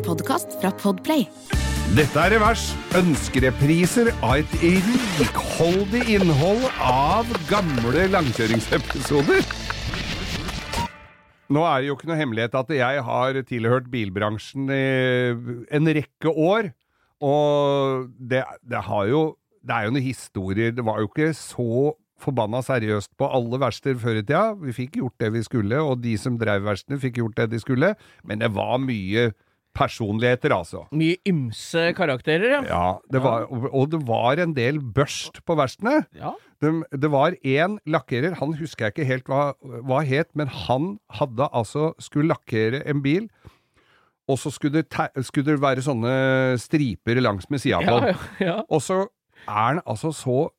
En podkast fra Podplay. Dette er Revers. Ønskerepriser av et rikholdig innhold av gamle langkjøringsepisoder. Nå er det jo ikke noe hemmelighet at jeg har tilhørt bilbransjen i en rekke år. Og det, det har jo Det er jo noen historier Det var jo ikke så forbanna seriøst på alle verksteder før i tida. Vi fikk gjort det vi skulle, og de som drev verkstedene, fikk gjort det de skulle. Men det var mye personligheter, altså. Mye ymse karakterer, ja. Ja, det var, og- det var en del børst på verkstedene. Ja. Det, det var én lakkerer, han husker jeg ikke helt hva, hva het, men han hadde altså skulle lakkere en bil, og så skulle det, skulle det være sånne striper langs med sida på Ja, den. ja, ja. Og så er han altså så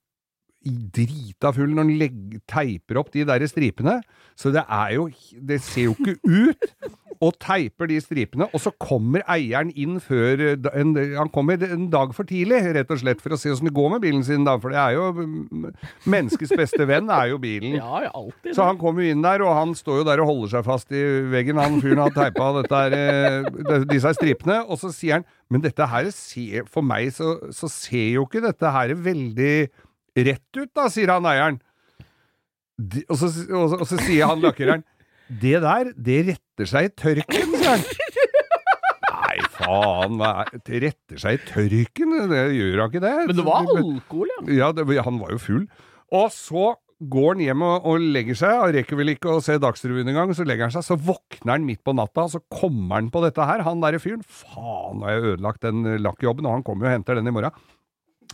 drita full når han teiper opp de der stripene. Så det er jo Det ser jo ikke ut! Og teiper de stripene, og så kommer eieren inn før en, Han kommer en dag for tidlig, rett og slett, for å se åssen det går med bilen sin, da. For det er jo mm, Menneskets beste venn er jo bilen. ja, alltid. Så han kommer jo inn der, og han står jo der og holder seg fast i veggen. Han fyren har teipa eh, disse stripene, og så sier han Men dette her ser For meg så, så ser jo ikke dette her veldig rett ut, da, sier han eieren. De, og, så, og, så, og så sier han lakkereren Det der, det retter seg i tørken, sier han. Nei, faen, Det retter seg i tørken? Det gjør han ikke det. Men det var alkohol, ja. Ja, det, han var jo full. Og så går han hjem og, og legger seg, og rekker vel ikke å se Dagsrevyen engang, så legger han seg, så våkner han midt på natta, og så kommer han på dette her, han derre fyren. Faen, nå har jeg ødelagt den lakkjobben, og han kommer jo og henter den i morgen.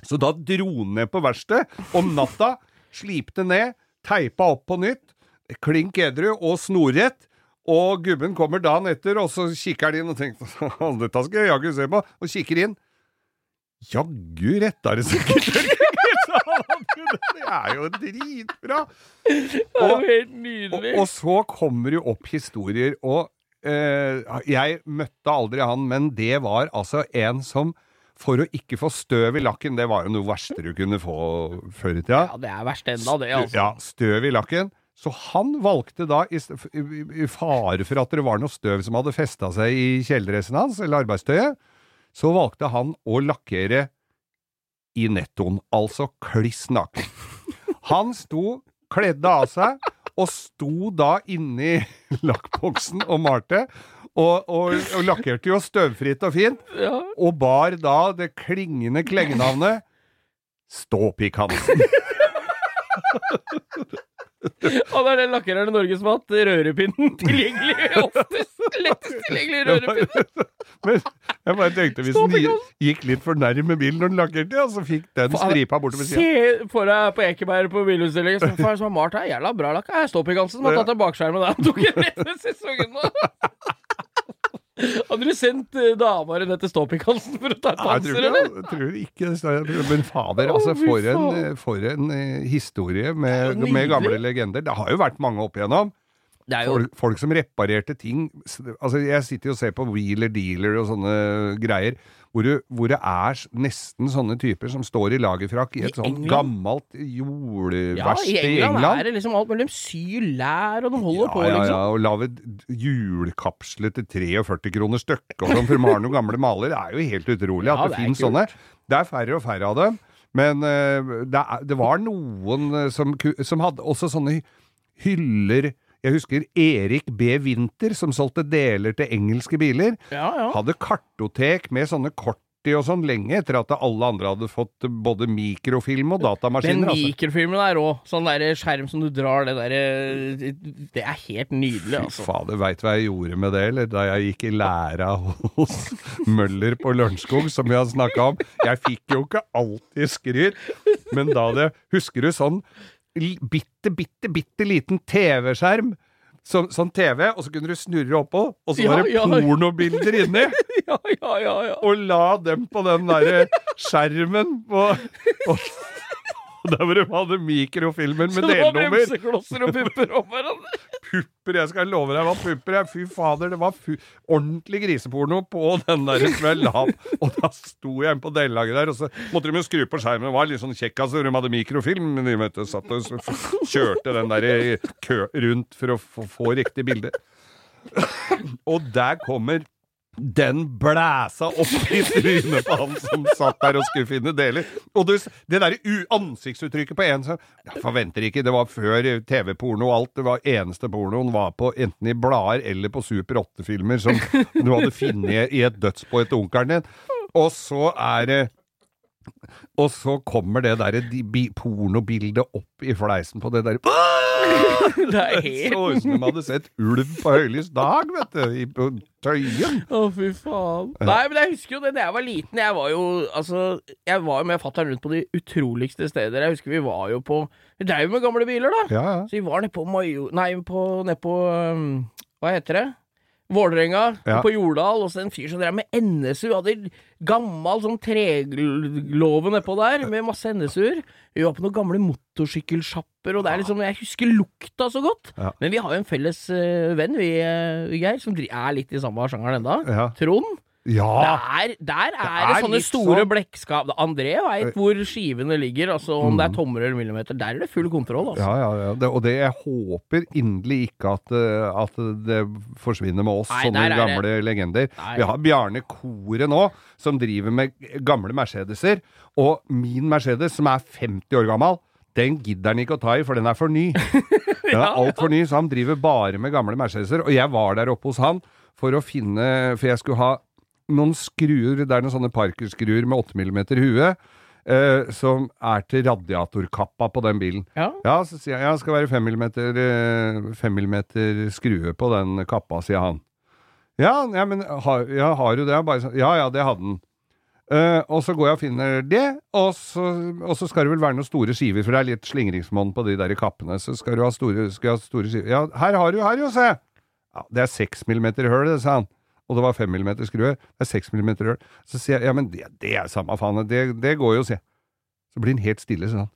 Så da dro han ned på verkstedet om natta, slipte ned, teipa opp på nytt, klink edru og snorrett. Og gubben kommer dagen etter, og så kikker han inn og tenker dette skal jeg jaggu se på, og kikker inn. Jaggu retta det seg. Det er jo dritbra! Og, nydelig. og så kommer jo opp historier, og eh, jeg møtte aldri han, men det var altså en som for å ikke få støv i lakken, det var jo noe verste du kunne få før i tida. Ja, det er verst enda, det, altså. Ja, støv i lakken. Så han valgte da, i, i, fare for at det var noe støv som hadde festa seg i kjeledressen hans, eller arbeidstøyet, så valgte han å lakkere i nettoen, altså kliss naken. Han sto, kledde av seg, og sto da inni lakkboksen og malte, og, og, og lakkerte jo støvfritt og fint, Ja. og bar da det klingende klengenavnet Ståpikk Hansen. Han er den lakkereren i Norge som har hatt rørepinnen tilgjengelig oftest. Lettest tilgjengelig rørepinnen. Men jeg bare tenkte hvis den gikk litt for nærme bilen når den lakkerte, og så fikk den stripa bortover sida. Se for deg på Ekeberg på bilutstillingen som far som har malt her. Jævla bra lakk. Jeg står på Hansen som har tatt en bakskjerm med deg. Han tok en rett ved sesongen nå. Hadde du sendt uh, dama di ned til Ståpikk-Hansen for å ta et panser, eller? jeg tror ikke Men fader, altså, for en, eh, for en eh, historie med, med gamle legender. Det har jo vært mange opp igjennom. Jo Folk, folk som reparerte ting Altså, jeg sitter jo og ser på Wheeler Dealer og sånne greier, hvor, du, hvor det er nesten sånne typer som står i lagerfrakk i I et sånt England? gammelt ja, jordverksted i England, er det liksom alt mellom syr, lær, og de holder på, ja, ja, liksom. og lage julkapsler til 43 kroner stykket og sånn, for de har noen gamle maler. Det er jo helt utrolig Ja, at det, det finnes sånne. Det er færre og færre av dem. Men uh, det, er, det var noen eh, som, som hadde også sånne hy- hyller Jeg husker Erik B. Winther, som solgte deler til engelske biler. Ja, ja. Hadde kartotek med sånne kort og sånn lenge etter at alle andre hadde fått både mikrofilm og Den datamaskiner. altså. mikrofilmen er rå. Sånn der skjerm som du drar, det derre Det er helt nydelig, Fy altså. fader, veit hva jeg gjorde med det, eller da jeg gikk i læra hos Møller på Lørenskog, som vi har snakka om. Jeg fikk jo ikke alltid skryt, men da det Husker du sånn bitte, bitte, bitte liten TV-skjerm? Sånn, sånn TV, og så kunne du snurre oppå, og så var det ja. pornobilder inni! Ja, ja, ja, ja. Og la dem på den derre skjermen på og Der hvor de hadde mikrofilmer Så med det var delnummer. bremseklosser og pupper om hverandre. Pupper, jeg skal love deg hva pupper Jeg. Fy fader, det var ordentlig griseporno på den der som jeg la opp. Og da sto jeg inne på delelaget der, og så måtte de jo skru på skjermen. Det var litt sånn kjekk, altså. De hadde mikrofilm, men de vet satt og kjørte den der i kø rundt for å få riktig bilde. Og der kommer Den blæsa opp i trynet på han som satt der og skulle finne deler. Og du, det derre ansiktsuttrykket på en som Jeg forventer ikke, det var før TV-porno og alt. Det var eneste pornoen var på enten i blader eller på Super 8-filmer som du hadde funnet i et dødsbo etter onkelen din. Og så er det Og så kommer det derre de- bi- pornobildet opp i fleisen på det derre Det er helt så ut som de hadde sett ulv på høylys dag, vet du, i, på Tøyen. Å, fy faen. Nei, men jeg husker jo det da jeg var liten. Jeg var jo altså Jeg var jo med fatter'n rundt på de utroligste steder. Jeg husker vi var jo på Vi drev jo med gamle biler, da. Ja, ja. Så vi var nede på Major... Nei, på, nede på um, Hva heter det? Vålerenga, Ja. på Jordal, og så en fyr som drev med NSU. Hadde gammel sånn treglove nedpå der, med masse NSU-er. Vi var på noen gamle motorsykkelsjapper, og det er liksom Jeg husker lukta så godt. Ja. Men vi har jo en felles uh, venn, vi, uh, Geir, som er litt i samme sjangeren enda. Ja. Trond. Ja. Der, der er det, er sånne store sånn- blekkskap. André veit hvor skivene ligger, altså om det er tommer eller millimeter. Der er det full kontroll, altså. Ja, ja, ja. Det, og det jeg håper inderlig ikke at, eh, at det forsvinner med oss, Nei, sånne det- gamle legender. Nei. Vi har Bjarne Kore nå, som driver med gamle Mercedeser. Og min Mercedes, som er 50 år gammel, den gidder han ikke å ta i, for den er for ny. Den er altfor ny, så han driver bare med gamle Mercedeser. Og jeg var der oppe hos han for å finne For jeg skulle ha noen skruer, det er noen sånne Parker-skruer med 8 mm hue. eh, som er til radiatorkappa på den bilen. Ja. Ja, så sier jeg ja, det skal være 5 mm, eh, 5 mm skrue på den kappa, sier han. Ja, ja men har, ja, har du det? Bare ja, ja, det hadde den. Uh, og så går jeg og finner det, og så, og så skal det vel være noen store skiver, for det er litt slingringsmonn på de der kappene. Så skal du ha store, skal ha store skiver. Ja, her har du, her jo, se! Ja, det er 6 mm høl, det, sa han. Og det var 5 mm skrue. Det er 6 mm rør. Så sier jeg ja, men det, det er samme faen, det, det går jo, sier jeg. Så blir han helt stille, sånn.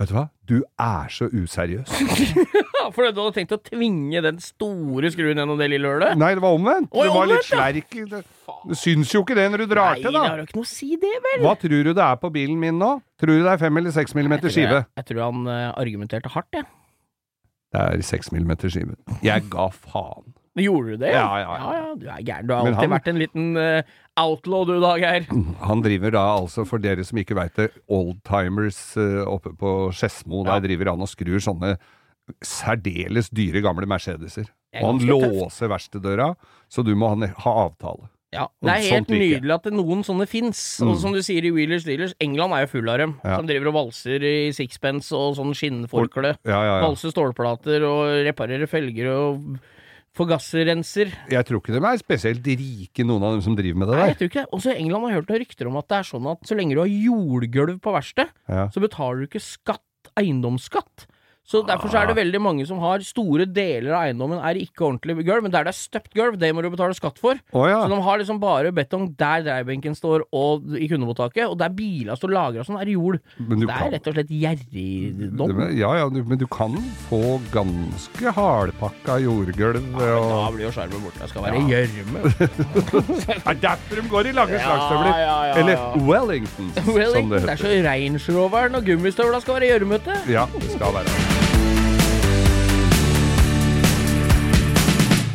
Vet du hva? Du er så useriøs. Ja, for du hadde tenkt å tvinge den store skruen gjennom det lille hølet? Nei, det var omvendt. Oi, du var omvendt, litt slerk. det. Du syns jo ikke det når du drar Nei, til, det har jo ikke noe å si, det, vel? Hva tror du det er på bilen min nå? Tror du det er 5 eller 6 mm skive? Jeg, jeg tror han uh, argumenterte hardt, jeg. Det er 6 mm skive. Jeg ga faen. Gjorde du det? Ja, ja, ja. ja, ja du er gæren. Du har Men alltid han- vært en liten uh, outlaw, du da, Geir. Han driver da altså, for dere som ikke veit det, Oldtimers uh, oppe på Skedsmo. Der driver han og skrur sånne særdeles dyre gamle Mercedeser. Er Og han låser verkstedøra, så du må ha, avtale. Ja, Det er helt nydelig at det noen sånne fins. Mm. Og som du sier i Wheelers Dealers, England er jo full av dem. Ja. Som driver og valser i sixpence og sånn skinnforkle. Ja, ja. Valser stålplater og reparerer felger og forgasserrenser. Jeg tror ikke de er spesielt rike, noen av dem som driver med det der. Nei, jeg tror ikke det. Også i England har jeg hørt noen rykter om at det er sånn at så lenge du har jordgulv på verkstedet, Ja. så betaler du ikke skatt, eiendomsskatt. Så derfor så er det veldig mange som har store deler av eiendommen er ikke ordentlig gulv, men der det er støpt gulv, det må du betale skatt for. Oh, ja. Så de har liksom bare betong der dreiebenken står og i kundemottaket, og der biler står lagra sånn, er det jord. Det er kan- rett og slett gjerrigdom. Ja, ja, men du kan få ganske hardpakka jordgulv. Da Og... blir jo skjermen borte. Det skal være gjørme. Det er derfor de går i lange Ja, slagstøvler! ja, ja, Eller ja. Wellingtons, som Wellington, det det er så Range Roveren og gummistøvla skal være gjørmete. Ja, det skal være.